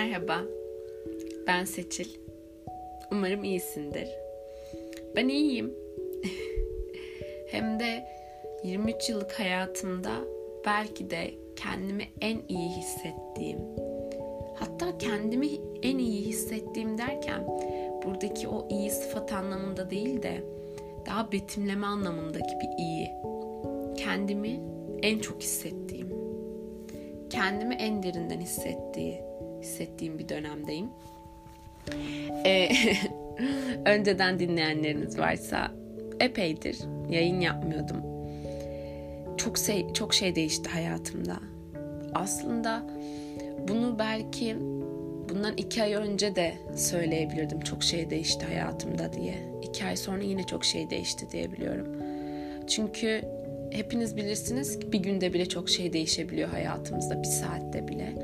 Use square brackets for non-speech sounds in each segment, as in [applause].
Merhaba, ben Seçil. Umarım iyisindir. Ben iyiyim. [laughs] Hem de 23 yıllık hayatımda belki de kendimi en iyi hissettiğim, hatta kendimi en iyi hissettiğim derken buradaki o iyi sıfat anlamında değil de daha betimleme anlamındaki bir iyi. Kendimi en çok hissettiğim, kendimi en derinden hissettiği, hissettiğim bir dönemdeyim. Ee, [laughs] önceden dinleyenleriniz varsa epeydir yayın yapmıyordum. Çok şey, çok şey değişti hayatımda. Aslında bunu belki bundan iki ay önce de söyleyebilirdim çok şey değişti hayatımda diye. İki ay sonra yine çok şey değişti diyebiliyorum. Çünkü hepiniz bilirsiniz ki bir günde bile çok şey değişebiliyor hayatımızda, bir saatte bile.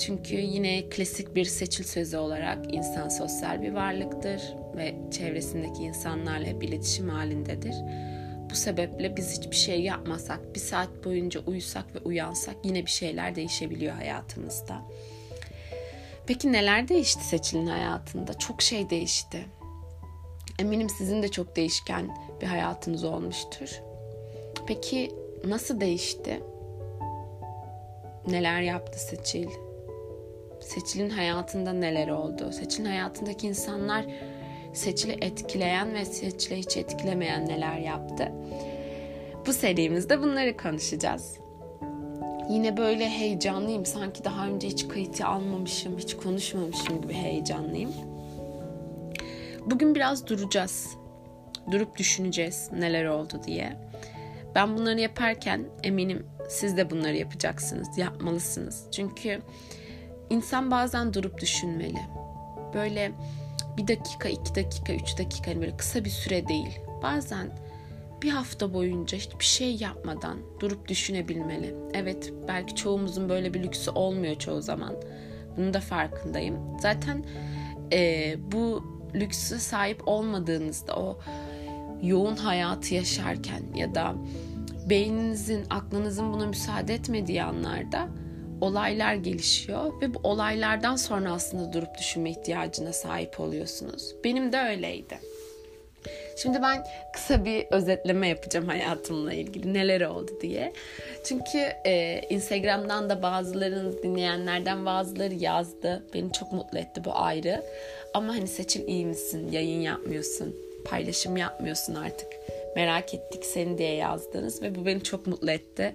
Çünkü yine klasik bir seçil sözü olarak insan sosyal bir varlıktır ve çevresindeki insanlarla hep iletişim halindedir. Bu sebeple biz hiçbir şey yapmasak, bir saat boyunca uyusak ve uyansak yine bir şeyler değişebiliyor hayatımızda. Peki neler değişti Seçil'in hayatında? Çok şey değişti. Eminim sizin de çok değişken bir hayatınız olmuştur. Peki nasıl değişti? Neler yaptı Seçil? Seçil'in hayatında neler oldu? Seçil'in hayatındaki insanlar Seçil'i etkileyen ve Seçil'i hiç etkilemeyen neler yaptı? Bu serimizde bunları konuşacağız. Yine böyle heyecanlıyım. Sanki daha önce hiç kayıt almamışım, hiç konuşmamışım gibi heyecanlıyım. Bugün biraz duracağız. Durup düşüneceğiz neler oldu diye. Ben bunları yaparken eminim siz de bunları yapacaksınız, yapmalısınız. Çünkü insan bazen durup düşünmeli. Böyle bir dakika, iki dakika, üç dakika hani böyle kısa bir süre değil. Bazen bir hafta boyunca hiçbir şey yapmadan durup düşünebilmeli. Evet belki çoğumuzun böyle bir lüksü olmuyor çoğu zaman. Bunun da farkındayım. Zaten e, bu lüksü sahip olmadığınızda o yoğun hayatı yaşarken ya da beyninizin, aklınızın buna müsaade etmediği anlarda olaylar gelişiyor ve bu olaylardan sonra aslında durup düşünme ihtiyacına sahip oluyorsunuz. Benim de öyleydi. Şimdi ben kısa bir özetleme yapacağım hayatımla ilgili neler oldu diye. Çünkü e, Instagram'dan da bazılarınız dinleyenlerden bazıları yazdı. Beni çok mutlu etti bu ayrı. Ama hani Seçil iyi misin? Yayın yapmıyorsun. Paylaşım yapmıyorsun artık. Merak ettik seni diye yazdınız ve bu beni çok mutlu etti.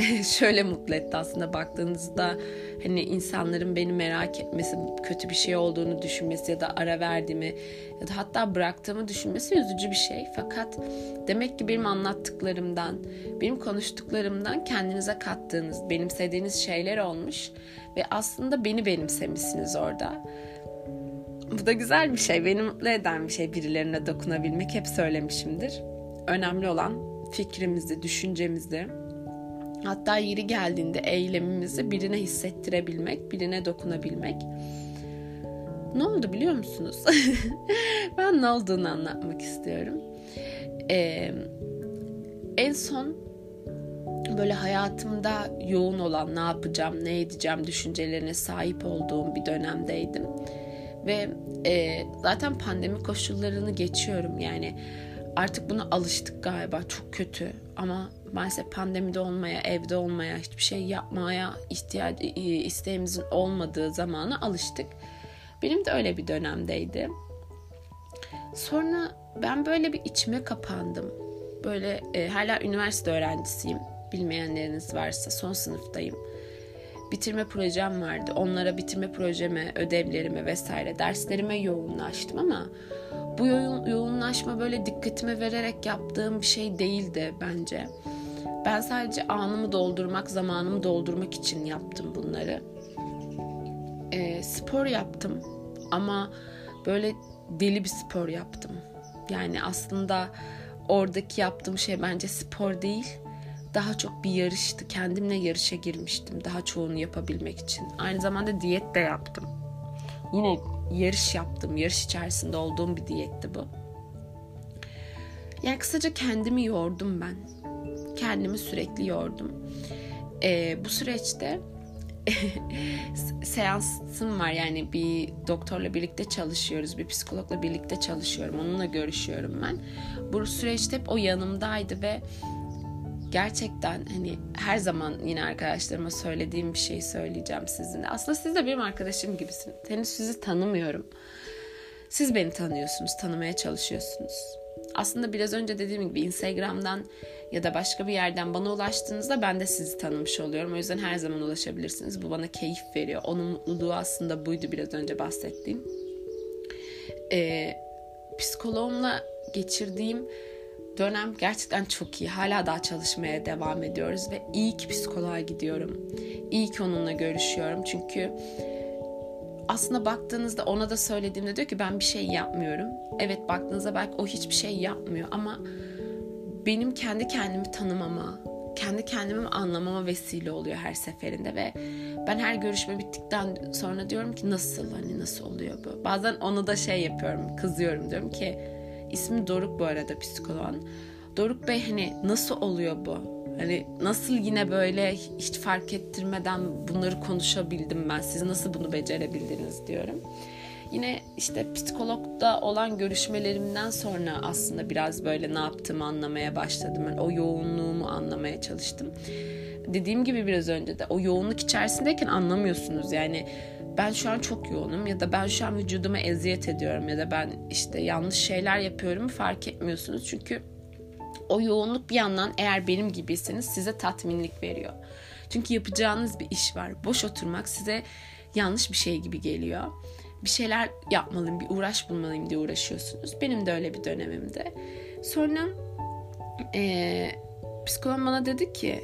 [laughs] şöyle mutlu etti aslında baktığınızda hani insanların beni merak etmesi, kötü bir şey olduğunu düşünmesi ya da ara verdiğimi ya da hatta bıraktığımı düşünmesi üzücü bir şey. Fakat demek ki benim anlattıklarımdan, benim konuştuklarımdan kendinize kattığınız, benimsediğiniz şeyler olmuş ve aslında beni benimsemişsiniz orada. Bu da güzel bir şey, beni mutlu eden bir şey birilerine dokunabilmek hep söylemişimdir. Önemli olan fikrimizi, düşüncemizi, Hatta yeri geldiğinde eylemimizi birine hissettirebilmek, birine dokunabilmek. Ne oldu biliyor musunuz? [laughs] ben ne olduğunu anlatmak istiyorum. Ee, en son böyle hayatımda yoğun olan ne yapacağım, ne edeceğim düşüncelerine sahip olduğum bir dönemdeydim. Ve e, zaten pandemi koşullarını geçiyorum yani artık buna alıştık galiba çok kötü ama maalesef pandemide olmaya, evde olmaya, hiçbir şey yapmaya ihtiyaç isteğimizin olmadığı zamana alıştık. Benim de öyle bir dönemdeydi. Sonra ben böyle bir içime kapandım. Böyle e, hala üniversite öğrencisiyim. Bilmeyenleriniz varsa son sınıftayım. Bitirme projem vardı. Onlara bitirme projeme, ödevlerime vesaire derslerime yoğunlaştım ama bu yoğun, yoğunlaşma böyle dikkatime vererek yaptığım bir şey değildi bence. Ben sadece anımı doldurmak, zamanımı doldurmak için yaptım bunları. E, spor yaptım ama böyle deli bir spor yaptım. Yani aslında oradaki yaptığım şey bence spor değil. Daha çok bir yarıştı. Kendimle yarışa girmiştim. Daha çoğunu yapabilmek için. Aynı zamanda diyet de yaptım. Yine yarış yaptım. Yarış içerisinde olduğum bir diyetti bu. Yani kısaca kendimi yordum ben kendimi sürekli yordum. E, bu süreçte [laughs] seansım var yani bir doktorla birlikte çalışıyoruz bir psikologla birlikte çalışıyorum onunla görüşüyorum ben bu süreçte hep o yanımdaydı ve gerçekten hani her zaman yine arkadaşlarıma söylediğim bir şey söyleyeceğim sizinle. Aslında siz de benim arkadaşım gibisiniz. Henüz sizi tanımıyorum. Siz beni tanıyorsunuz, tanımaya çalışıyorsunuz. Aslında biraz önce dediğim gibi Instagram'dan ya da başka bir yerden bana ulaştığınızda ben de sizi tanımış oluyorum. O yüzden her zaman ulaşabilirsiniz. Bu bana keyif veriyor. Onun mutluluğu aslında buydu biraz önce bahsettiğim. Ee, psikoloğumla geçirdiğim dönem gerçekten çok iyi. Hala daha çalışmaya devam ediyoruz ve iyi ki psikoloğa gidiyorum. İyi ki onunla görüşüyorum. Çünkü aslında baktığınızda ona da söylediğimde diyor ki ben bir şey yapmıyorum. Evet baktığınızda belki o hiçbir şey yapmıyor ama benim kendi kendimi tanımama, kendi kendimi anlamama vesile oluyor her seferinde ve ben her görüşme bittikten sonra diyorum ki nasıl hani nasıl oluyor bu? Bazen onu da şey yapıyorum, kızıyorum diyorum ki ismi Doruk bu arada psikoloğun. Doruk Bey hani nasıl oluyor bu? Hani nasıl yine böyle hiç fark ettirmeden bunları konuşabildim ben? Siz nasıl bunu becerebildiniz diyorum. Yine işte psikologda olan görüşmelerimden sonra aslında biraz böyle ne yaptığımı anlamaya başladım. Yani o yoğunluğumu anlamaya çalıştım. Dediğim gibi biraz önce de o yoğunluk içerisindeyken anlamıyorsunuz. Yani ben şu an çok yoğunum ya da ben şu an vücuduma eziyet ediyorum ya da ben işte yanlış şeyler yapıyorum fark etmiyorsunuz. Çünkü o yoğunluk bir yandan eğer benim gibiyseniz size tatminlik veriyor. Çünkü yapacağınız bir iş var. Boş oturmak size yanlış bir şey gibi geliyor. Bir şeyler yapmalıyım, bir uğraş bulmalıyım diye uğraşıyorsunuz. Benim de öyle bir dönemimde. Sonra e, psikolog bana dedi ki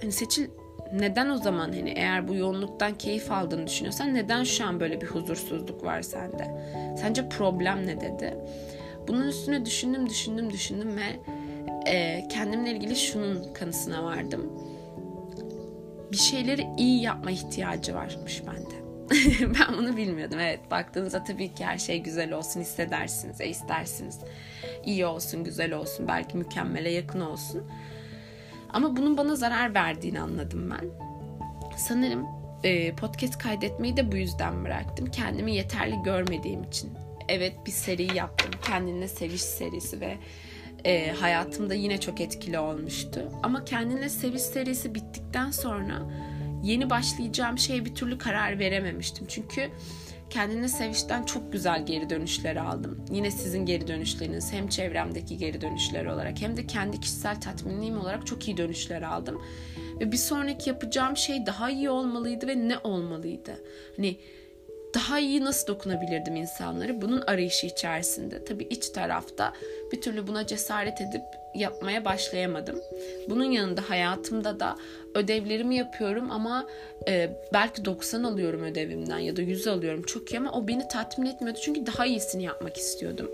hani Seçil neden o zaman hani eğer bu yoğunluktan keyif aldığını düşünüyorsan neden şu an böyle bir huzursuzluk var sende? Sence problem ne dedi. Bunun üstüne düşündüm düşündüm düşündüm ve e, kendimle ilgili şunun kanısına vardım. Bir şeyleri iyi yapma ihtiyacı varmış bende. [laughs] ben bunu bilmiyordum. Evet baktığınızda tabii ki her şey güzel olsun hissedersiniz, e, istersiniz. İyi olsun, güzel olsun, belki mükemmele yakın olsun. Ama bunun bana zarar verdiğini anladım ben. Sanırım e, podcast kaydetmeyi de bu yüzden bıraktım. Kendimi yeterli görmediğim için. Evet bir seri yaptım. Kendinle seviş serisi ve e, hayatımda yine çok etkili olmuştu. Ama kendinle seviş serisi bittikten sonra yeni başlayacağım şeye bir türlü karar verememiştim. Çünkü kendini sevişten çok güzel geri dönüşler aldım. Yine sizin geri dönüşleriniz hem çevremdeki geri dönüşler olarak hem de kendi kişisel tatminliğim olarak çok iyi dönüşler aldım. Ve bir sonraki yapacağım şey daha iyi olmalıydı ve ne olmalıydı? Hani daha iyi nasıl dokunabilirdim insanları? Bunun arayışı içerisinde. Tabii iç tarafta bir türlü buna cesaret edip yapmaya başlayamadım. Bunun yanında hayatımda da ödevlerimi yapıyorum ama e, belki 90 alıyorum ödevimden ya da 100 alıyorum çok iyi ama o beni tatmin etmiyordu çünkü daha iyisini yapmak istiyordum.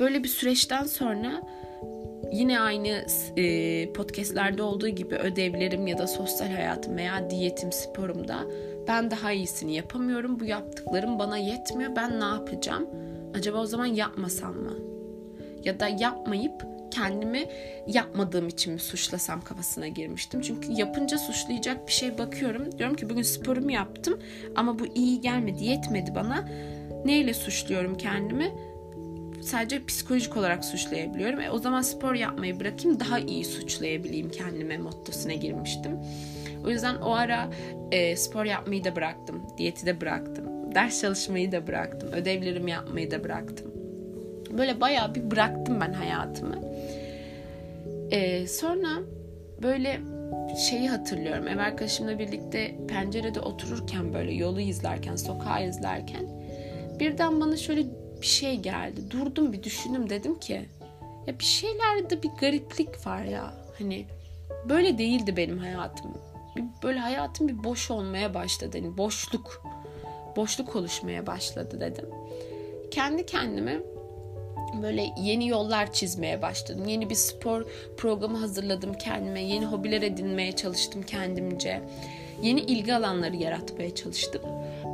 Böyle bir süreçten sonra yine aynı e, podcastlerde olduğu gibi ödevlerim ya da sosyal hayatım veya diyetim, sporumda ben daha iyisini yapamıyorum. Bu yaptıklarım bana yetmiyor. Ben ne yapacağım? Acaba o zaman yapmasam mı? Ya da yapmayıp kendimi yapmadığım için mi suçlasam kafasına girmiştim. Çünkü yapınca suçlayacak bir şey bakıyorum. Diyorum ki bugün sporumu yaptım ama bu iyi gelmedi, yetmedi bana. Neyle suçluyorum kendimi? Sadece psikolojik olarak suçlayabiliyorum. E, o zaman spor yapmayı bırakayım daha iyi suçlayabileyim kendime mottosuna girmiştim. O yüzden o ara e, spor yapmayı da bıraktım. Diyeti de bıraktım. Ders çalışmayı da bıraktım. Ödevlerimi yapmayı da bıraktım. Böyle bayağı bir bıraktım ben hayatımı. E, sonra böyle şeyi hatırlıyorum. Ev arkadaşımla birlikte pencerede otururken böyle yolu izlerken, sokağı izlerken birden bana şöyle bir şey geldi. Durdum bir düşündüm dedim ki ya bir şeylerde bir gariplik var ya. Hani böyle değildi benim hayatım böyle hayatım bir boş olmaya başladı. Yani boşluk, boşluk oluşmaya başladı dedim. Kendi kendime böyle yeni yollar çizmeye başladım. Yeni bir spor programı hazırladım kendime. Yeni hobiler edinmeye çalıştım kendimce. Yeni ilgi alanları yaratmaya çalıştım.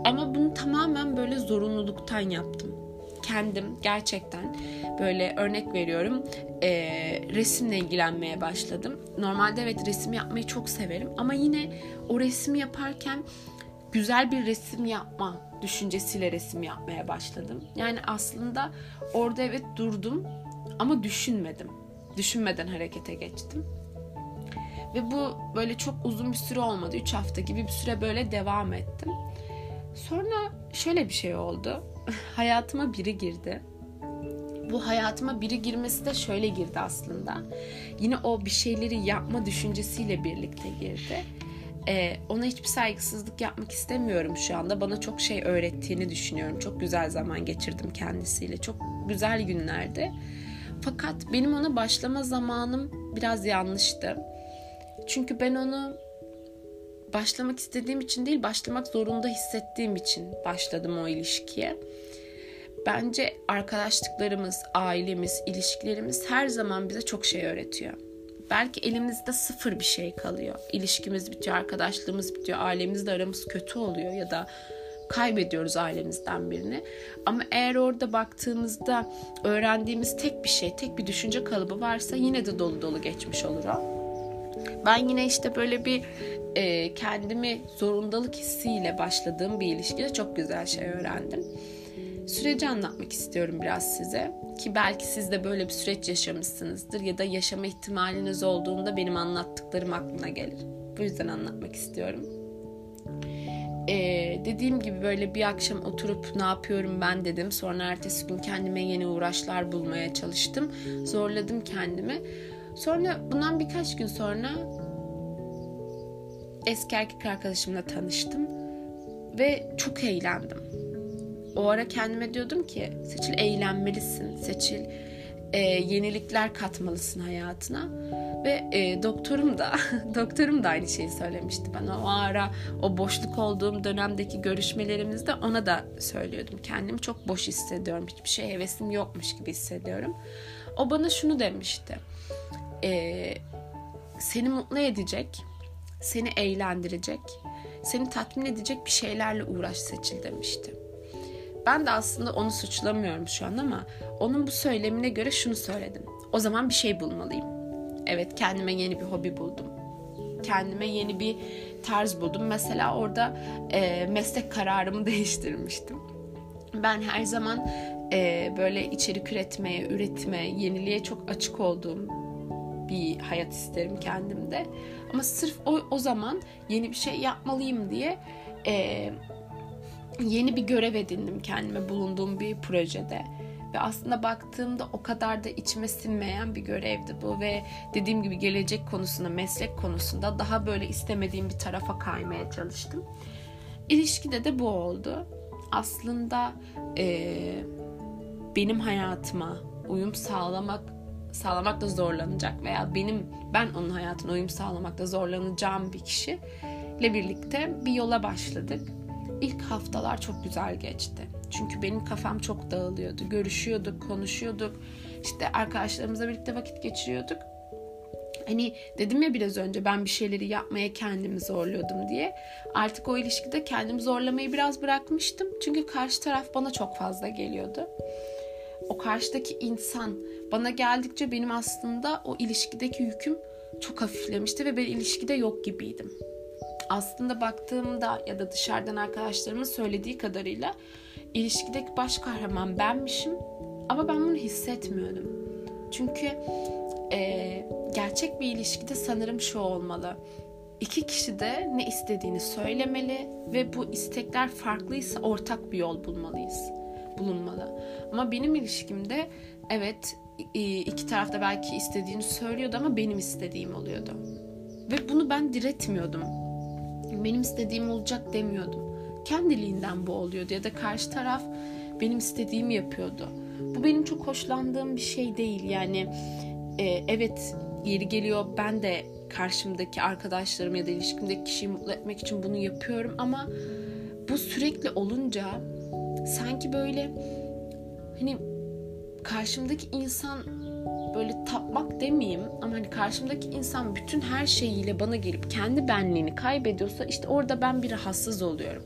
Ama bunu tamamen böyle zorunluluktan yaptım. Kendim gerçekten böyle örnek veriyorum e, resimle ilgilenmeye başladım. Normalde evet resim yapmayı çok severim ama yine o resmi yaparken güzel bir resim yapma düşüncesiyle resim yapmaya başladım. Yani aslında orada evet durdum ama düşünmedim. Düşünmeden harekete geçtim. Ve bu böyle çok uzun bir süre olmadı. 3 hafta gibi bir süre böyle devam ettim. Sonra şöyle bir şey oldu. Hayatıma biri girdi. Bu hayatıma biri girmesi de şöyle girdi aslında. Yine o bir şeyleri yapma düşüncesiyle birlikte girdi. Ee, ona hiçbir saygısızlık yapmak istemiyorum şu anda. Bana çok şey öğrettiğini düşünüyorum. Çok güzel zaman geçirdim kendisiyle. Çok güzel günlerdi. Fakat benim ona başlama zamanım biraz yanlıştı. Çünkü ben onu başlamak istediğim için değil, başlamak zorunda hissettiğim için başladım o ilişkiye. Bence arkadaşlıklarımız, ailemiz, ilişkilerimiz her zaman bize çok şey öğretiyor. Belki elimizde sıfır bir şey kalıyor. İlişkimiz bitiyor, arkadaşlığımız bitiyor, ailemizle aramız kötü oluyor ya da kaybediyoruz ailemizden birini. Ama eğer orada baktığımızda öğrendiğimiz tek bir şey, tek bir düşünce kalıbı varsa yine de dolu dolu geçmiş olur o. Ben yine işte böyle bir e, kendimi zorundalık hissiyle başladığım bir ilişkide çok güzel şey öğrendim. Süreci anlatmak istiyorum biraz size ki belki siz de böyle bir süreç yaşamışsınızdır ya da yaşama ihtimaliniz olduğunda benim anlattıklarım aklına gelir. Bu yüzden anlatmak istiyorum. Ee, dediğim gibi böyle bir akşam oturup ne yapıyorum ben dedim. Sonra ertesi gün kendime yeni uğraşlar bulmaya çalıştım. Zorladım kendimi. Sonra bundan birkaç gün sonra eski erkek arkadaşımla tanıştım ve çok eğlendim. O ara kendime diyordum ki Seçil eğlenmelisin. Seçil e, yenilikler katmalısın hayatına. Ve e, doktorum da [laughs] doktorum da aynı şeyi söylemişti bana. O ara o boşluk olduğum dönemdeki görüşmelerimizde ona da söylüyordum. Kendimi çok boş hissediyorum. Hiçbir şey hevesim yokmuş gibi hissediyorum. O bana şunu demişti. E, seni mutlu edecek, seni eğlendirecek, seni tatmin edecek bir şeylerle uğraş seçil demişti. Ben de aslında onu suçlamıyorum şu an ama onun bu söylemine göre şunu söyledim. O zaman bir şey bulmalıyım. Evet kendime yeni bir hobi buldum. Kendime yeni bir tarz buldum. Mesela orada e, meslek kararımı [laughs] değiştirmiştim. Ben her zaman e, böyle içerik üretmeye, üretime, yeniliğe çok açık olduğum bir hayat isterim kendimde. Ama sırf o, o zaman yeni bir şey yapmalıyım diye e, yeni bir görev edindim kendime bulunduğum bir projede. Ve aslında baktığımda o kadar da içime sinmeyen bir görevdi bu ve dediğim gibi gelecek konusunda, meslek konusunda daha böyle istemediğim bir tarafa kaymaya çalıştım. İlişkide de bu oldu. Aslında e, benim hayatıma uyum sağlamak sağlamakta zorlanacak veya benim ben onun hayatına uyum sağlamakta zorlanacağım bir kişiyle birlikte bir yola başladık ilk haftalar çok güzel geçti. Çünkü benim kafam çok dağılıyordu. Görüşüyorduk, konuşuyorduk. İşte arkadaşlarımızla birlikte vakit geçiriyorduk. Hani dedim ya biraz önce ben bir şeyleri yapmaya kendimi zorluyordum diye. Artık o ilişkide kendimi zorlamayı biraz bırakmıştım. Çünkü karşı taraf bana çok fazla geliyordu. O karşıdaki insan bana geldikçe benim aslında o ilişkideki yüküm çok hafiflemişti ve ben ilişkide yok gibiydim aslında baktığımda ya da dışarıdan arkadaşlarımın söylediği kadarıyla ilişkideki baş kahraman benmişim ama ben bunu hissetmiyordum. Çünkü e, gerçek bir ilişkide sanırım şu olmalı. İki kişi de ne istediğini söylemeli ve bu istekler farklıysa ortak bir yol bulmalıyız. Bulunmalı. Ama benim ilişkimde evet iki tarafta belki istediğini söylüyordu ama benim istediğim oluyordu. Ve bunu ben diretmiyordum benim istediğim olacak demiyordum. Kendiliğinden bu oluyordu ya da karşı taraf benim istediğimi yapıyordu. Bu benim çok hoşlandığım bir şey değil. Yani e, evet yeri geliyor ben de karşımdaki arkadaşlarım ya da ilişkimdeki kişiyi mutlu etmek için bunu yapıyorum ama bu sürekli olunca sanki böyle hani karşımdaki insan böyle tapmak demeyeyim ama hani karşımdaki insan bütün her şeyiyle bana gelip kendi benliğini kaybediyorsa işte orada ben bir rahatsız oluyorum.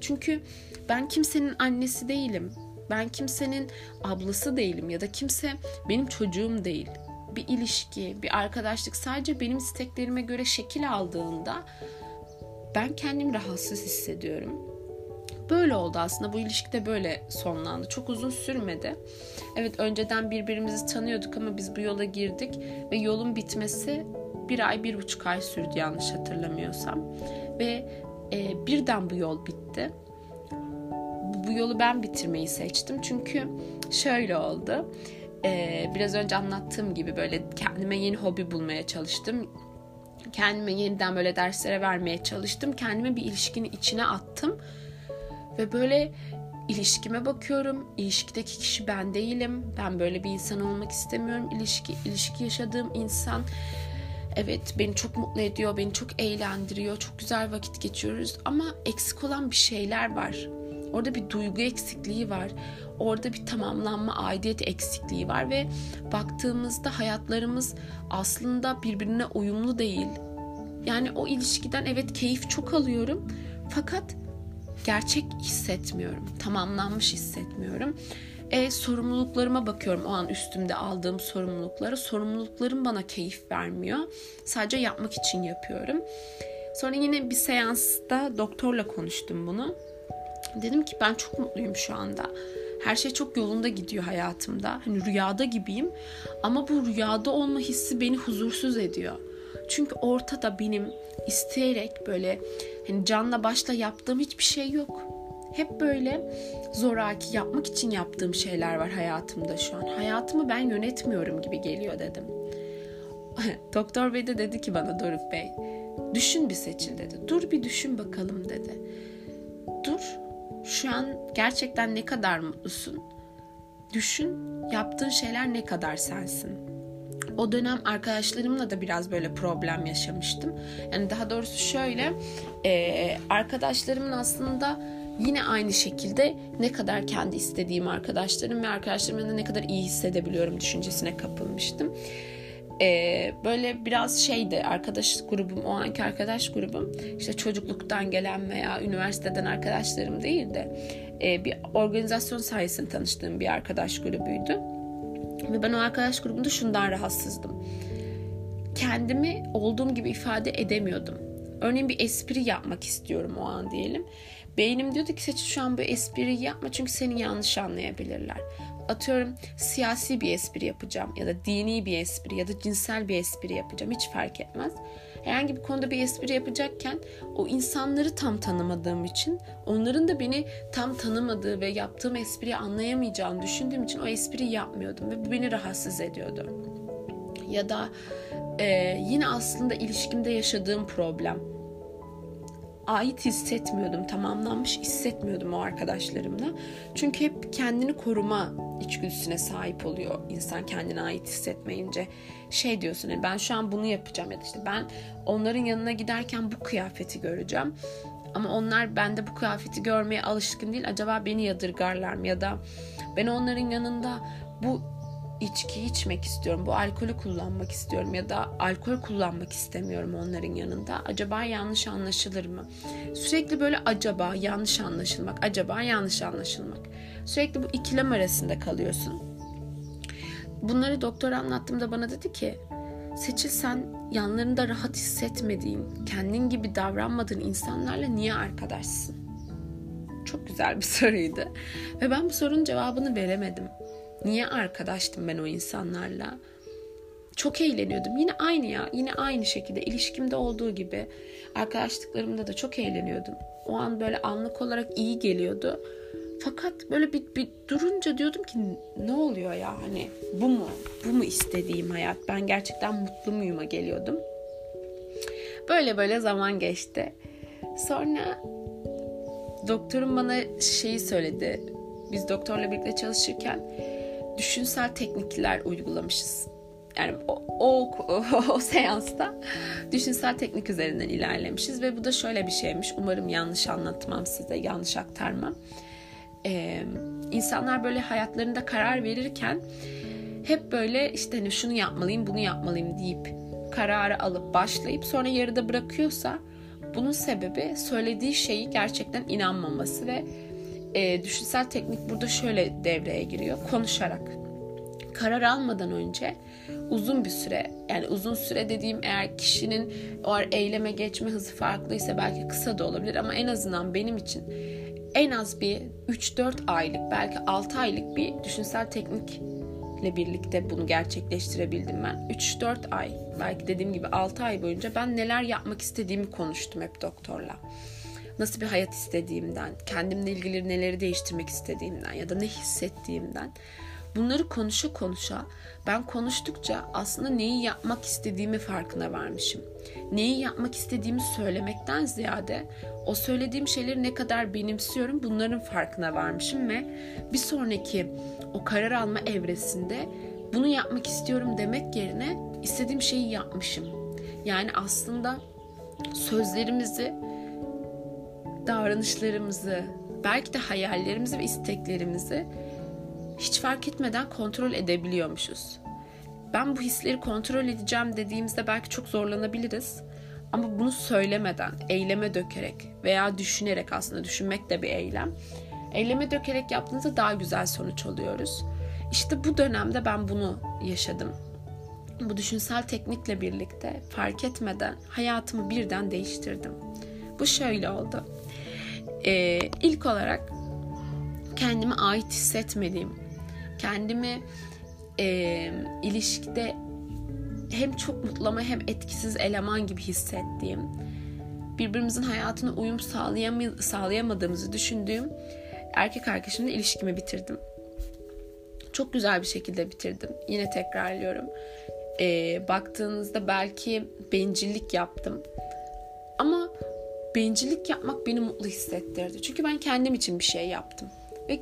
Çünkü ben kimsenin annesi değilim. Ben kimsenin ablası değilim ya da kimse benim çocuğum değil. Bir ilişki, bir arkadaşlık sadece benim isteklerime göre şekil aldığında ben kendimi rahatsız hissediyorum. Böyle oldu aslında. Bu ilişki de böyle sonlandı. Çok uzun sürmedi. Evet önceden birbirimizi tanıyorduk ama biz bu yola girdik ve yolun bitmesi bir ay, bir buçuk ay sürdü yanlış hatırlamıyorsam. Ve e, birden bu yol bitti. Bu yolu ben bitirmeyi seçtim. Çünkü şöyle oldu. E, biraz önce anlattığım gibi böyle kendime yeni hobi bulmaya çalıştım. Kendime yeniden böyle derslere vermeye çalıştım. Kendime bir ilişkinin içine attım. Ve böyle ilişkime bakıyorum. İlişkideki kişi ben değilim. Ben böyle bir insan olmak istemiyorum. İlişki, ilişki yaşadığım insan Evet beni çok mutlu ediyor, beni çok eğlendiriyor, çok güzel vakit geçiyoruz ama eksik olan bir şeyler var. Orada bir duygu eksikliği var. Orada bir tamamlanma, aidiyet eksikliği var ve baktığımızda hayatlarımız aslında birbirine uyumlu değil. Yani o ilişkiden evet keyif çok alıyorum fakat gerçek hissetmiyorum. Tamamlanmış hissetmiyorum. E, sorumluluklarıma bakıyorum o an üstümde aldığım sorumluluklara. Sorumluluklarım bana keyif vermiyor. Sadece yapmak için yapıyorum. Sonra yine bir seansta doktorla konuştum bunu. Dedim ki ben çok mutluyum şu anda. Her şey çok yolunda gidiyor hayatımda. Hani rüyada gibiyim. Ama bu rüyada olma hissi beni huzursuz ediyor. Çünkü ortada benim isteyerek böyle hani canla başla yaptığım hiçbir şey yok. Hep böyle zoraki yapmak için yaptığım şeyler var hayatımda şu an. Hayatımı ben yönetmiyorum gibi geliyor dedim. [laughs] Doktor Bey de dedi ki bana Doruk Bey, düşün bir seçil dedi. Dur bir düşün bakalım dedi. Dur, şu an gerçekten ne kadar mutlusun? Düşün, yaptığın şeyler ne kadar sensin? O dönem arkadaşlarımla da biraz böyle problem yaşamıştım. Yani daha doğrusu şöyle, e, arkadaşlarımın aslında yine aynı şekilde ne kadar kendi istediğim arkadaşlarım ve arkadaşlarımla ne kadar iyi hissedebiliyorum düşüncesine kapılmıştım. Ee, böyle biraz şeydi arkadaş grubum o anki arkadaş grubum işte çocukluktan gelen veya üniversiteden arkadaşlarım değil de e, bir organizasyon sayesinde tanıştığım bir arkadaş grubuydu. Ve ben o arkadaş grubunda şundan rahatsızdım. Kendimi olduğum gibi ifade edemiyordum. Örneğin bir espri yapmak istiyorum o an diyelim. Beynim diyordu ki Seçil şu an bu espriyi yapma çünkü seni yanlış anlayabilirler. Atıyorum siyasi bir espri yapacağım ya da dini bir espri ya da cinsel bir espri yapacağım hiç fark etmez. Herhangi bir konuda bir espri yapacakken o insanları tam tanımadığım için onların da beni tam tanımadığı ve yaptığım espriyi anlayamayacağını düşündüğüm için o espriyi yapmıyordum ve bu beni rahatsız ediyordu. Ya da e, yine aslında ilişkimde yaşadığım problem ait hissetmiyordum, tamamlanmış hissetmiyordum o arkadaşlarımla. Çünkü hep kendini koruma içgüdüsüne sahip oluyor insan kendine ait hissetmeyince. Şey diyorsun yani ben şu an bunu yapacağım ya da işte ben onların yanına giderken bu kıyafeti göreceğim. Ama onlar bende bu kıyafeti görmeye alışkın değil. Acaba beni yadırgarlar mı? Ya da ben onların yanında bu içki içmek istiyorum. Bu alkolü kullanmak istiyorum ya da alkol kullanmak istemiyorum onların yanında. Acaba yanlış anlaşılır mı? Sürekli böyle acaba yanlış anlaşılmak, acaba yanlış anlaşılmak. Sürekli bu ikilem arasında kalıyorsun. Bunları doktor anlattığımda bana dedi ki Seçil sen yanlarında rahat hissetmediğin, kendin gibi davranmadığın insanlarla niye arkadaşsın? Çok güzel bir [laughs] soruydu. Ve ben bu sorunun cevabını veremedim. Niye arkadaştım ben o insanlarla? Çok eğleniyordum. Yine aynı ya. Yine aynı şekilde ilişkimde olduğu gibi arkadaşlıklarımda da çok eğleniyordum. O an böyle anlık olarak iyi geliyordu. Fakat böyle bir, bir durunca diyordum ki ne oluyor ya hani bu mu? Bu mu istediğim hayat? Ben gerçekten mutlu muyum'a geliyordum. Böyle böyle zaman geçti. Sonra doktorum bana şeyi söyledi. Biz doktorla birlikte çalışırken düşünsel teknikler uygulamışız. Yani o, o, o, o seansta düşünsel teknik üzerinden ilerlemişiz ve bu da şöyle bir şeymiş. Umarım yanlış anlatmam size, yanlış aktarmam. Ee, insanlar böyle hayatlarında karar verirken hep böyle işte hani şunu yapmalıyım, bunu yapmalıyım deyip kararı alıp başlayıp sonra yarıda bırakıyorsa bunun sebebi söylediği şeyi gerçekten inanmaması ve e, düşünsel teknik burada şöyle devreye giriyor. Konuşarak. Karar almadan önce uzun bir süre yani uzun süre dediğim eğer kişinin o eyleme geçme hızı farklıysa belki kısa da olabilir ama en azından benim için en az bir 3-4 aylık belki 6 aylık bir düşünsel teknikle birlikte bunu gerçekleştirebildim ben. 3-4 ay belki dediğim gibi 6 ay boyunca ben neler yapmak istediğimi konuştum hep doktorla. Nasıl bir hayat istediğimden, kendimle ilgili neleri değiştirmek istediğimden ya da ne hissettiğimden Bunları konuşa konuşa ben konuştukça aslında neyi yapmak istediğimi farkına varmışım. Neyi yapmak istediğimi söylemekten ziyade o söylediğim şeyleri ne kadar benimsiyorum bunların farkına varmışım ve bir sonraki o karar alma evresinde bunu yapmak istiyorum demek yerine istediğim şeyi yapmışım. Yani aslında sözlerimizi, davranışlarımızı, belki de hayallerimizi ve isteklerimizi hiç fark etmeden kontrol edebiliyormuşuz. Ben bu hisleri kontrol edeceğim dediğimizde belki çok zorlanabiliriz. Ama bunu söylemeden, eyleme dökerek veya düşünerek aslında düşünmek de bir eylem. Eyleme dökerek yaptığınızda daha güzel sonuç alıyoruz. İşte bu dönemde ben bunu yaşadım. Bu düşünsel teknikle birlikte fark etmeden hayatımı birden değiştirdim. Bu şöyle oldu. Ee, ilk olarak kendime ait hissetmediğim, kendimi e, ilişkide hem çok mutlama hem etkisiz eleman gibi hissettiğim, birbirimizin hayatına uyum sağlayam- sağlayamadığımızı düşündüğüm erkek arkadaşımla ilişkimi bitirdim. Çok güzel bir şekilde bitirdim. Yine tekrarlıyorum. Ee, baktığınızda belki bencillik yaptım. Ama bencillik yapmak beni mutlu hissettirdi. Çünkü ben kendim için bir şey yaptım. Ve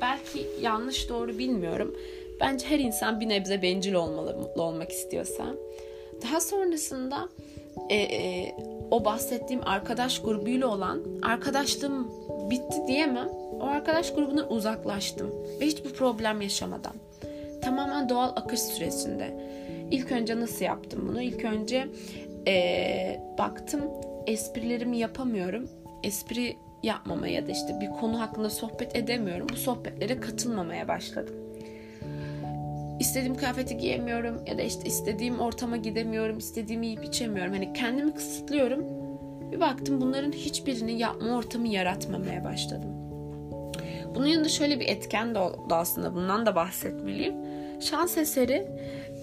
belki yanlış doğru bilmiyorum. Bence her insan bir nebze bencil olmalı mutlu olmak istiyorsa. Daha sonrasında e, e, o bahsettiğim arkadaş grubuyla olan arkadaşlığım bitti diyemem. O arkadaş grubundan uzaklaştım ve hiçbir problem yaşamadan. Tamamen doğal akış süresinde. İlk önce nasıl yaptım bunu? İlk önce e, baktım esprilerimi yapamıyorum. Espri yapmamaya ya da işte bir konu hakkında sohbet edemiyorum. Bu sohbetlere katılmamaya başladım. İstediğim kıyafeti giyemiyorum ya da işte istediğim ortama gidemiyorum, istediğimi yiyip içemiyorum. Hani kendimi kısıtlıyorum. Bir baktım bunların hiçbirini yapma ortamı yaratmamaya başladım. Bunun yanında şöyle bir etken de oldu aslında. Bundan da bahsetmeliyim. Şans eseri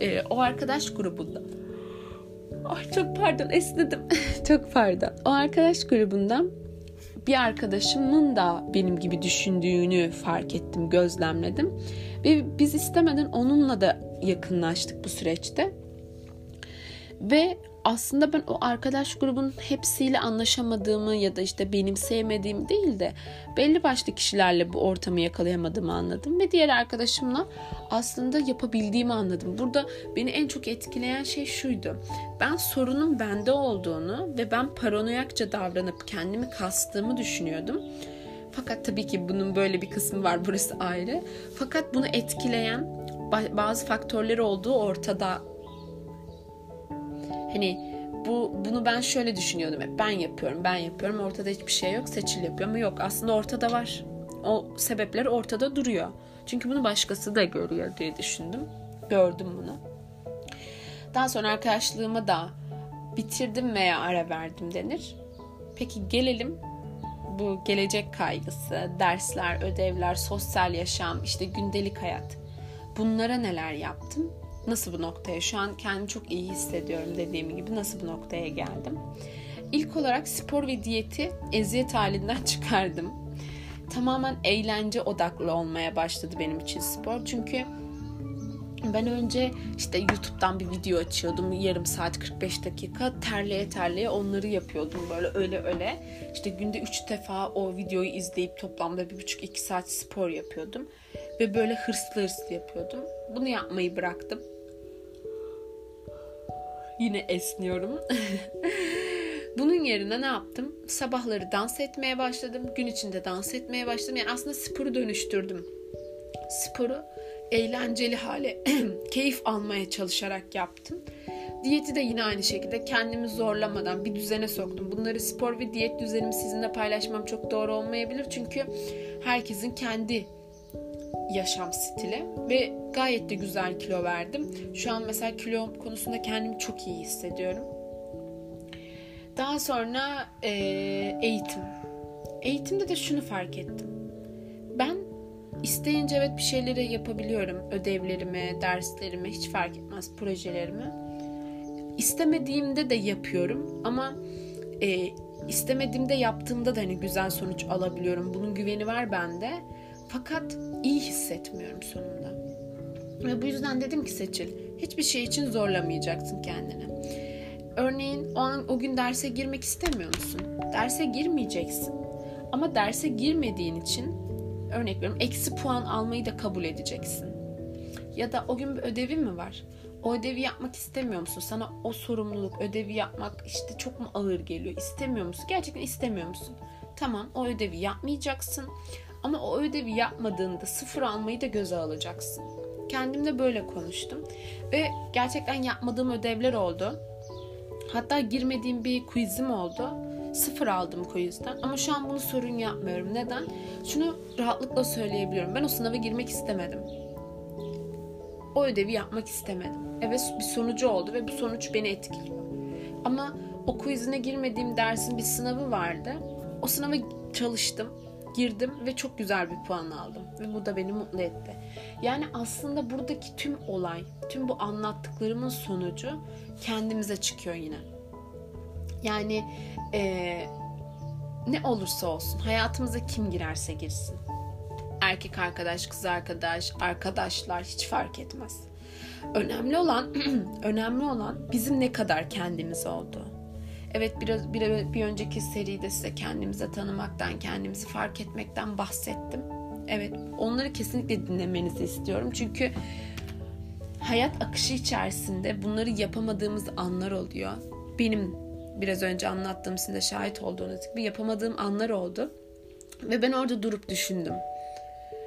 e, o arkadaş grubunda Ay çok pardon esnedim. [laughs] çok pardon. O arkadaş grubundan bir arkadaşımın da benim gibi düşündüğünü fark ettim, gözlemledim. Ve biz istemeden onunla da yakınlaştık bu süreçte. Ve aslında ben o arkadaş grubun hepsiyle anlaşamadığımı ya da işte benim sevmediğim değil de belli başlı kişilerle bu ortamı yakalayamadığımı anladım ve diğer arkadaşımla aslında yapabildiğimi anladım. Burada beni en çok etkileyen şey şuydu. Ben sorunun bende olduğunu ve ben paranoyakça davranıp kendimi kastığımı düşünüyordum. Fakat tabii ki bunun böyle bir kısmı var burası ayrı. Fakat bunu etkileyen bazı faktörleri olduğu ortada Hani bu bunu ben şöyle düşünüyordum hep. Ben yapıyorum, ben yapıyorum. Ortada hiçbir şey yok. Seçil yapıyor ama yok. Aslında ortada var. O sebepler ortada duruyor. Çünkü bunu başkası da görüyor diye düşündüm. Gördüm bunu. Daha sonra arkadaşlığıma da bitirdim veya ara verdim denir. Peki gelelim bu gelecek kaygısı, dersler, ödevler, sosyal yaşam, işte gündelik hayat. Bunlara neler yaptım? Nasıl bu noktaya şu an kendimi çok iyi hissediyorum dediğim gibi nasıl bu noktaya geldim. İlk olarak spor ve diyeti eziyet halinden [laughs] çıkardım. Tamamen eğlence odaklı olmaya başladı benim için spor. Çünkü ben önce işte YouTube'dan bir video açıyordum. Yarım saat 45 dakika terleye terleye onları yapıyordum böyle öyle öyle. İşte günde 3 defa o videoyu izleyip toplamda 1,5-2 saat spor yapıyordum. Ve böyle hırslı hırslı yapıyordum. Bunu yapmayı bıraktım. Yine esniyorum. [laughs] Bunun yerine ne yaptım? Sabahları dans etmeye başladım. Gün içinde dans etmeye başladım. Yani aslında sporu dönüştürdüm. Sporu eğlenceli hale, [clears throat] keyif almaya çalışarak yaptım. Diyeti de yine aynı şekilde kendimi zorlamadan bir düzene soktum. Bunları spor ve diyet düzenimi sizinle paylaşmam çok doğru olmayabilir. Çünkü herkesin kendi yaşam stili ve gayet de güzel kilo verdim. Şu an mesela kilo konusunda kendimi çok iyi hissediyorum. Daha sonra e, eğitim. Eğitimde de şunu fark ettim. Ben isteyince evet bir şeyleri yapabiliyorum. Ödevlerimi, derslerimi hiç fark etmez projelerimi. İstemediğimde de yapıyorum ama e, istemediğimde yaptığımda da hani güzel sonuç alabiliyorum. Bunun güveni var bende. Fakat iyi hissetmiyorum sonunda. Ve bu yüzden dedim ki Seçil, hiçbir şey için zorlamayacaksın kendini. Örneğin o an o gün derse girmek istemiyor musun? Derse girmeyeceksin. Ama derse girmediğin için örnek veriyorum eksi puan almayı da kabul edeceksin. Ya da o gün bir ödevin mi var? O ödevi yapmak istemiyor musun? Sana o sorumluluk, ödevi yapmak işte çok mu ağır geliyor? İstemiyor musun? Gerçekten istemiyor musun? Tamam o ödevi yapmayacaksın. Ama o ödevi yapmadığında sıfır almayı da göze alacaksın. Kendimle böyle konuştum. Ve gerçekten yapmadığım ödevler oldu. Hatta girmediğim bir quizim oldu. Sıfır aldım quizden. Ama şu an bunu sorun yapmıyorum. Neden? Şunu rahatlıkla söyleyebiliyorum. Ben o sınava girmek istemedim. O ödevi yapmak istemedim. Evet bir sonucu oldu ve bu sonuç beni etkiliyor. Ama o quizine girmediğim dersin bir sınavı vardı. O sınava çalıştım girdim ve çok güzel bir puan aldım. Ve bu da beni mutlu etti. Yani aslında buradaki tüm olay, tüm bu anlattıklarımın sonucu kendimize çıkıyor yine. Yani ee, ne olursa olsun hayatımıza kim girerse girsin. Erkek arkadaş, kız arkadaş, arkadaşlar hiç fark etmez. Önemli olan [clears throat] önemli olan bizim ne kadar kendimiz olduğu. Evet biraz bir, bir önceki seride size kendimize tanımaktan, kendimizi fark etmekten bahsettim. Evet onları kesinlikle dinlemenizi istiyorum. Çünkü hayat akışı içerisinde bunları yapamadığımız anlar oluyor. Benim biraz önce anlattığım sizin de şahit olduğunuz gibi yapamadığım anlar oldu. Ve ben orada durup düşündüm.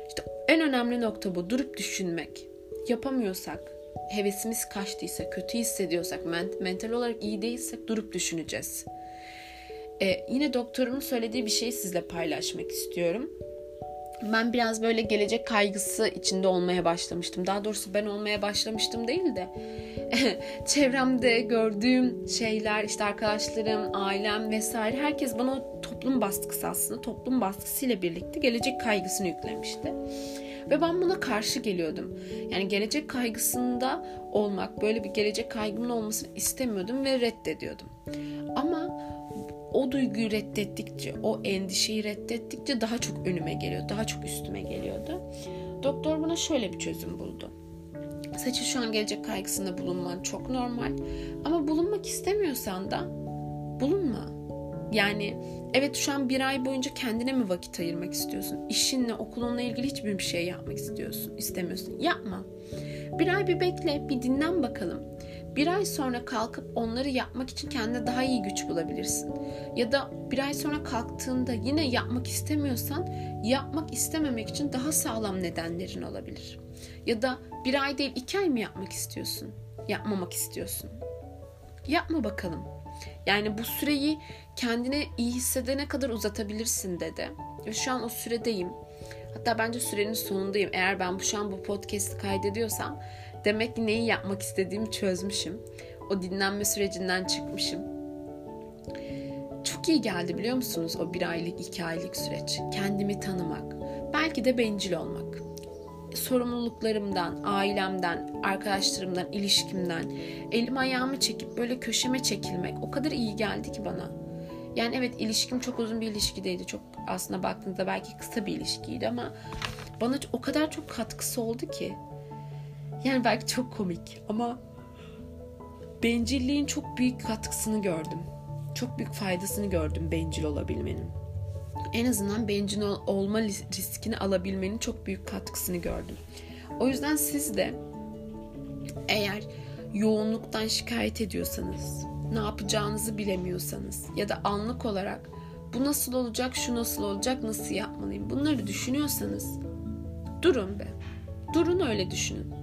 İşte en önemli nokta bu. Durup düşünmek. Yapamıyorsak, hevesimiz kaçtıysa, kötü hissediyorsak, mental olarak iyi değilsek durup düşüneceğiz. Ee, yine doktorumun söylediği bir şeyi sizle paylaşmak istiyorum. Ben biraz böyle gelecek kaygısı içinde olmaya başlamıştım. Daha doğrusu ben olmaya başlamıştım değil de [laughs] çevremde gördüğüm şeyler, işte arkadaşlarım, ailem vesaire herkes bana toplum baskısı aslında toplum baskısıyla birlikte gelecek kaygısını yüklemişti. Ve ben buna karşı geliyordum. Yani gelecek kaygısında olmak, böyle bir gelecek kaygımın olmasını istemiyordum ve reddediyordum. Ama o duyguyu reddettikçe, o endişeyi reddettikçe daha çok önüme geliyor, daha çok üstüme geliyordu. Doktor buna şöyle bir çözüm buldu. Saçı şu an gelecek kaygısında bulunman çok normal. Ama bulunmak istemiyorsan da bulunma. Yani evet şu an bir ay boyunca kendine mi vakit ayırmak istiyorsun? İşinle, okulunla ilgili hiçbir bir şey yapmak istiyorsun, istemiyorsun. Yapma. Bir ay bir bekle, bir dinlen bakalım. Bir ay sonra kalkıp onları yapmak için kendine daha iyi güç bulabilirsin. Ya da bir ay sonra kalktığında yine yapmak istemiyorsan yapmak istememek için daha sağlam nedenlerin olabilir. Ya da bir ay değil iki ay mı yapmak istiyorsun? Yapmamak istiyorsun. Yapma bakalım. Yani bu süreyi kendine iyi hissedene kadar uzatabilirsin dedi. Ve şu an o süredeyim. Hatta bence sürenin sonundayım. Eğer ben bu şu an bu podcast'i kaydediyorsam demek ki neyi yapmak istediğimi çözmüşüm. O dinlenme sürecinden çıkmışım. Çok iyi geldi biliyor musunuz o bir aylık, iki aylık süreç. Kendimi tanımak. Belki de bencil olmak sorumluluklarımdan, ailemden, arkadaşlarımdan, ilişkimden elim ayağımı çekip böyle köşeme çekilmek o kadar iyi geldi ki bana. Yani evet ilişkim çok uzun bir ilişkideydi. Çok aslında baktığınızda belki kısa bir ilişkiydi ama bana o kadar çok katkısı oldu ki. Yani belki çok komik ama bencilliğin çok büyük katkısını gördüm. Çok büyük faydasını gördüm bencil olabilmenin en azından bencil olma riskini alabilmenin çok büyük katkısını gördüm. O yüzden siz de eğer yoğunluktan şikayet ediyorsanız, ne yapacağınızı bilemiyorsanız ya da anlık olarak bu nasıl olacak, şu nasıl olacak, nasıl yapmalıyım bunları düşünüyorsanız durun be. Durun öyle düşünün.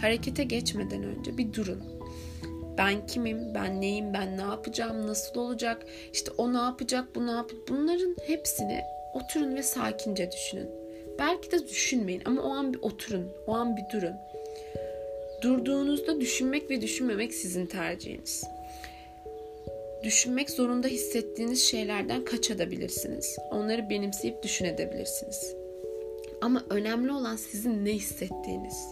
Harekete geçmeden önce bir durun. Ben kimim? Ben neyim? Ben ne yapacağım? Nasıl olacak? İşte o ne yapacak? Bu ne yapacak? Bunların hepsini oturun ve sakince düşünün. Belki de düşünmeyin ama o an bir oturun. O an bir durun. Durduğunuzda düşünmek ve düşünmemek sizin tercihiniz. Düşünmek zorunda hissettiğiniz şeylerden kaçabilirsiniz. Onları benimseyip düşünebilirsiniz. Ama önemli olan sizin ne hissettiğiniz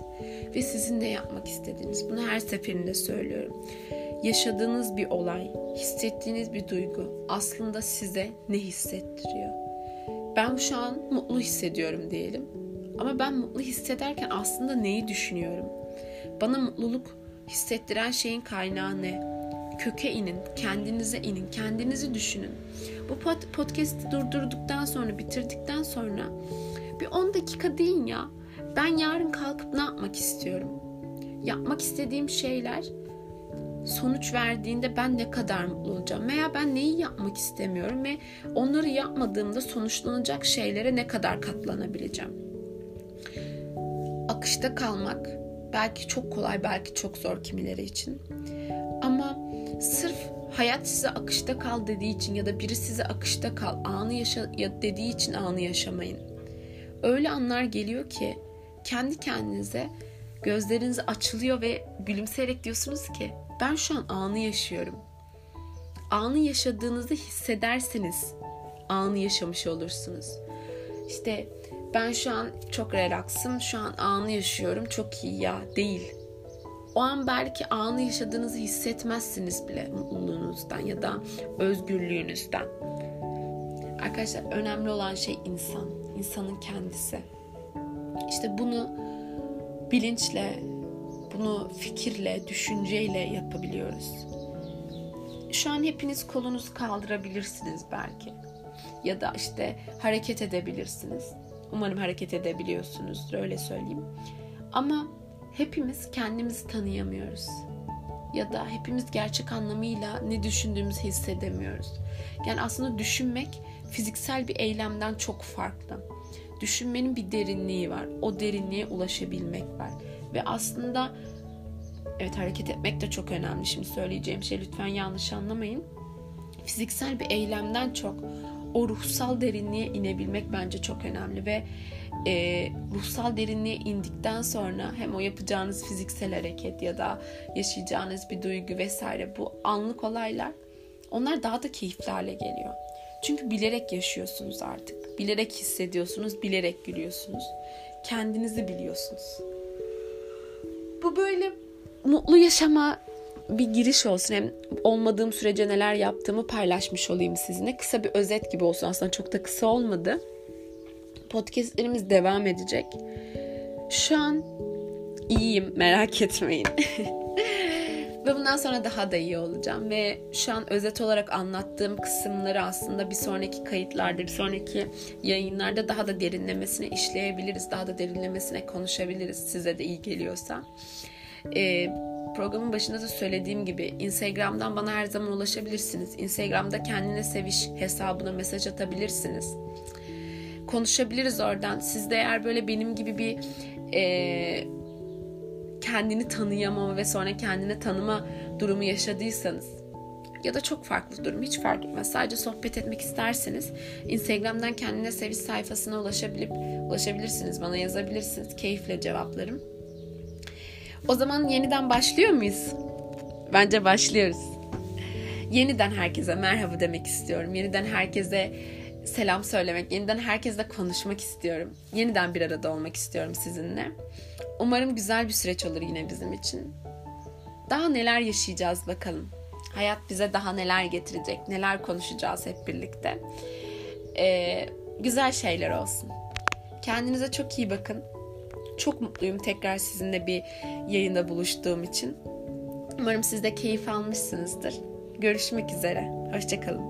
ve sizin ne yapmak istediğiniz. Bunu her seferinde söylüyorum. Yaşadığınız bir olay, hissettiğiniz bir duygu aslında size ne hissettiriyor? Ben şu an mutlu hissediyorum diyelim. Ama ben mutlu hissederken aslında neyi düşünüyorum? Bana mutluluk hissettiren şeyin kaynağı ne? Köke inin, kendinize inin, kendinizi düşünün. Bu podcast'i durdurduktan sonra, bitirdikten sonra bir 10 dakika deyin ya. Ben yarın kalkıp ne yapmak istiyorum? Yapmak istediğim şeyler sonuç verdiğinde ben ne kadar mutlu olacağım veya ben neyi yapmak istemiyorum ve onları yapmadığımda sonuçlanacak şeylere ne kadar katlanabileceğim. Akışta kalmak belki çok kolay belki çok zor kimileri için. Ama sırf hayat size akışta kal dediği için ya da biri size akışta kal anı yaşa ya dediği için anı yaşamayın. Öyle anlar geliyor ki kendi kendinize gözleriniz açılıyor ve gülümseyerek diyorsunuz ki ben şu an anı yaşıyorum. Anı yaşadığınızı hissederseniz anı yaşamış olursunuz. İşte ben şu an çok relaxım, şu an anı yaşıyorum, çok iyi ya değil. O an belki anı yaşadığınızı hissetmezsiniz bile mutluluğunuzdan ya da özgürlüğünüzden. Arkadaşlar önemli olan şey insan, insanın kendisi. İşte bunu bilinçle, bunu fikirle, düşünceyle yapabiliyoruz. Şu an hepiniz kolunuzu kaldırabilirsiniz belki. Ya da işte hareket edebilirsiniz. Umarım hareket edebiliyorsunuzdur öyle söyleyeyim. Ama hepimiz kendimizi tanıyamıyoruz. Ya da hepimiz gerçek anlamıyla ne düşündüğümüzü hissedemiyoruz. Yani aslında düşünmek fiziksel bir eylemden çok farklı. Düşünmenin bir derinliği var. O derinliğe ulaşabilmek var. Ve aslında evet hareket etmek de çok önemli. Şimdi söyleyeceğim şey lütfen yanlış anlamayın. Fiziksel bir eylemden çok o ruhsal derinliğe inebilmek bence çok önemli ve e, ruhsal derinliğe indikten sonra hem o yapacağınız fiziksel hareket ya da yaşayacağınız bir duygu vesaire bu anlık olaylar onlar daha da keyifli hale geliyor. Çünkü bilerek yaşıyorsunuz artık. Bilerek hissediyorsunuz, bilerek gülüyorsunuz. Kendinizi biliyorsunuz. Bu böyle mutlu yaşama bir giriş olsun. Hem olmadığım sürece neler yaptığımı paylaşmış olayım sizinle. Kısa bir özet gibi olsun. Aslında çok da kısa olmadı. Podcastlerimiz devam edecek. Şu an iyiyim merak etmeyin. [laughs] Ve bundan sonra daha da iyi olacağım. Ve şu an özet olarak anlattığım kısımları aslında bir sonraki kayıtlarda, bir sonraki yayınlarda daha da derinlemesine işleyebiliriz. Daha da derinlemesine konuşabiliriz size de iyi geliyorsa. Ee, programın başında da söylediğim gibi Instagram'dan bana her zaman ulaşabilirsiniz. Instagram'da kendine seviş hesabına mesaj atabilirsiniz. Konuşabiliriz oradan. Siz de eğer böyle benim gibi bir e, kendini tanıyamama ve sonra kendini tanıma durumu yaşadıysanız ya da çok farklı durum hiç fark etmez. Sadece sohbet etmek isterseniz Instagram'dan kendine seviş sayfasına ulaşabilip ulaşabilirsiniz. Bana yazabilirsiniz. Keyifle cevaplarım. O zaman yeniden başlıyor muyuz? Bence başlıyoruz. Yeniden herkese merhaba demek istiyorum. Yeniden herkese selam söylemek, yeniden herkesle konuşmak istiyorum. Yeniden bir arada olmak istiyorum sizinle. Umarım güzel bir süreç olur yine bizim için. Daha neler yaşayacağız bakalım. Hayat bize daha neler getirecek, neler konuşacağız hep birlikte. Ee, güzel şeyler olsun. Kendinize çok iyi bakın. Çok mutluyum tekrar sizinle bir yayında buluştuğum için. Umarım siz de keyif almışsınızdır. Görüşmek üzere. Hoşçakalın.